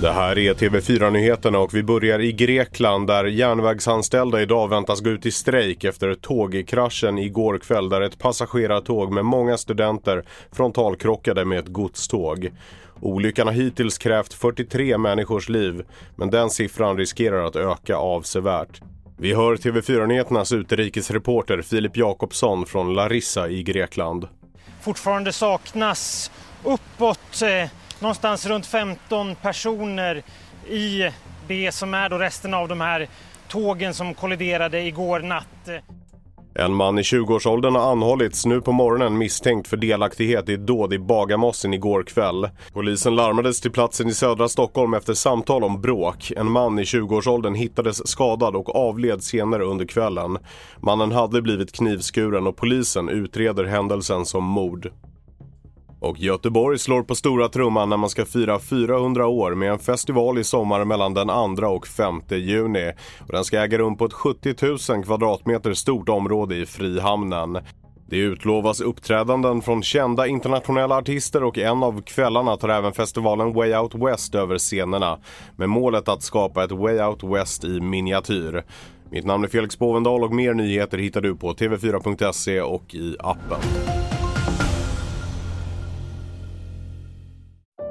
Det här är TV4-nyheterna och vi börjar i Grekland där järnvägsanställda idag väntas gå ut i strejk efter tågkraschen igår kväll där ett passagerartåg med många studenter frontalkrockade med ett godståg. Olyckan har hittills krävt 43 människors liv men den siffran riskerar att öka avsevärt. Vi hör TV4-nyheternas utrikesreporter Filip Jakobsson från Larissa i Grekland. Fortfarande saknas uppåt eh, någonstans runt 15 personer i det som är då resten av de här tågen som kolliderade igår natt. En man i 20-årsåldern har anhållits nu på morgonen misstänkt för delaktighet i ett dåd i Bagarmossen igår kväll. Polisen larmades till platsen i södra Stockholm efter samtal om bråk. En man i 20-årsåldern hittades skadad och avled senare under kvällen. Mannen hade blivit knivskuren och polisen utreder händelsen som mord. Och Göteborg slår på stora trumman när man ska fira 400 år med en festival i sommar mellan den 2 och 5 juni. Och den ska äga rum på ett 70 000 kvadratmeter stort område i Frihamnen. Det utlovas uppträdanden från kända internationella artister och en av kvällarna tar även festivalen Way Out West över scenerna med målet att skapa ett Way Out West i miniatyr. Mitt namn är Felix Bovendal och mer nyheter hittar du på tv4.se och i appen.